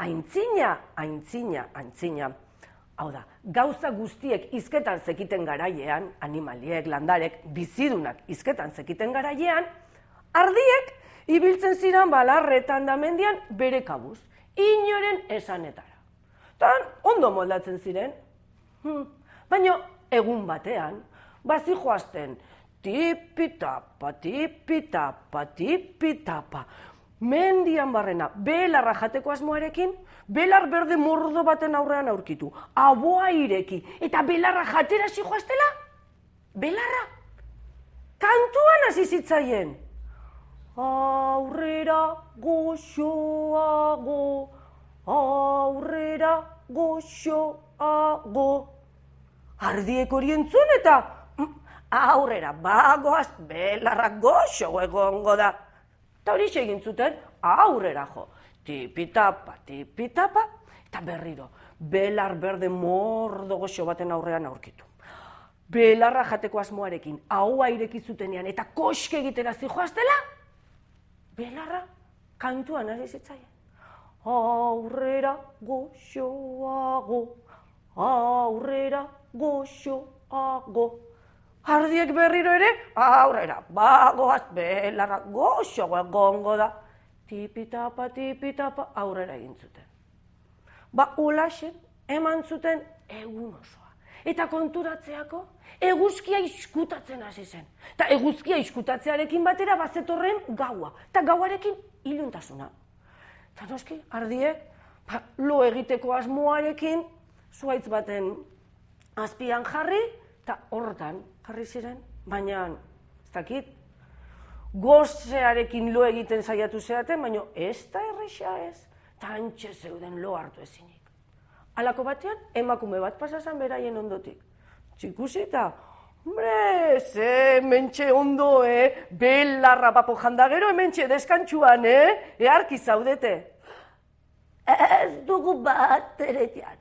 aintzina, aintzina, aintzina. Hau da, gauza guztiek izketan zekiten garaiean, animaliek, landarek, bizidunak izketan zekiten garaiean, ardiek ibiltzen ziren balarretan da mendian bere kabuz, inoren esanetara. Tan ondo moldatzen ziren, hm. baina egun batean, bazi joazten, tipitapa, tipitapa, tipitapa, mendian barrena, belarra jateko asmoarekin, belar berde mordo baten aurrean aurkitu, aboa ireki, eta belarra jatera joaztela? Belarra? Kantuan hasi zitzaien. Aurrera goxoago, aurrera goxoago. Ardiek hori entzun eta mm, aurrera bagoaz belarra goxo egongo da. Eta hori egin zuten aurrera jo tipitapa, tipitapa, eta berriro, belar berde mordo goxo baten aurrean aurkitu. Belarra jateko asmoarekin, hau ireki zutenean, eta koske egitera zijoaztela, belarra kantuan ari zitzaien. Aurrera goxoago, aurrera goxoago. Ardiek berriro ere, aurrera, bagoaz, belarra goxoago egongo da tipitapa, tipitapa, aurrera egin zuten. Ba, ulaxen, eman zuten egun osoa. Eta konturatzeako, eguzkia iskutatzen hasi zen. Eta eguzkia iskutatzearekin batera bazetorren gaua. Eta gauarekin iluntasuna. Eta noski, ardiek, ba, lo egiteko asmoarekin, zuaitz baten azpian jarri, eta horretan jarri ziren. Baina, ez dakit, gozearekin lo egiten saiatu zeaten, baina ez da erresa ez, tantxe zeuden lo hartu ezinik. Halako batean, emakume bat pasazan beraien ondotik. Txikusi eta, hombre, ze, mentxe ondo, eh? Belarra papo jandagero, mentxe deskantxuan, eh? Earki zaudete. Ez dugu bat eretean.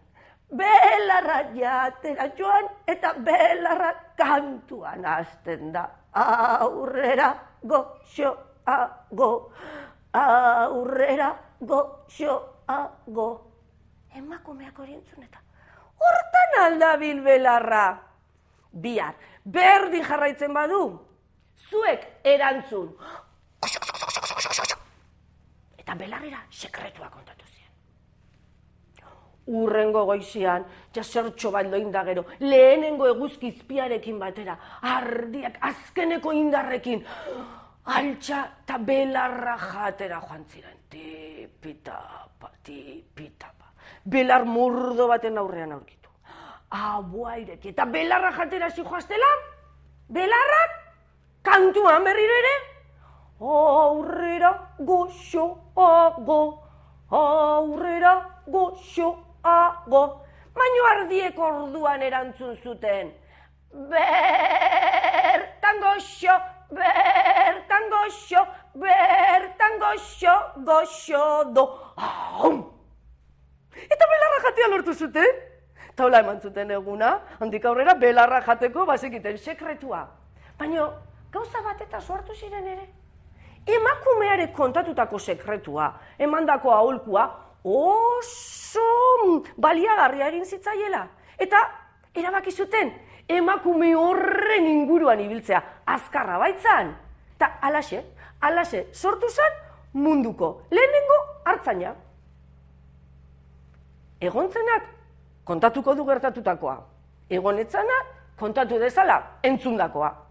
Belarra jatera joan eta belarra kantuan hasten da aurrera goxoago, aurrera goxoago. Emakumeak hori entzun eta hortan aldabil belarra. Bihar, berdin jarraitzen badu, zuek erantzun. Eta belarrira sekretua kontatu urrengo goizian, ja zertxo bat loinda gero, lehenengo eguzkizpiarekin batera, ardiak azkeneko indarrekin, altxa eta belarra jatera joan ziren, tipitapa, tipitapa, belar murdo baten aurrean aurkitu. Abua ireki, eta belarra jatera zi belarrak, kantuan berriro ere, aurrera goxoago, aurrera goxoago, ago, baino ardiek orduan erantzun zuten. Bertan goxo, bertan goxo, bertan goxo, goxo do. Aum! Eta belarra jatea lortu zuten. Taula eman zuten eguna, handik aurrera belarra jateko bazekiten sekretua. Baina gauza bat eta suartu ziren ere. Emakumeare kontatutako sekretua, emandako aholkua, oso baliagarria egin zitzaiela. Eta erabaki zuten emakume horren inguruan ibiltzea azkarra baitzan. Eta alaxe, alaxe sortu zen munduko lehenengo hartzaina. Egontzenak kontatuko du gertatutakoa. Egonetzana kontatu dezala entzundakoa.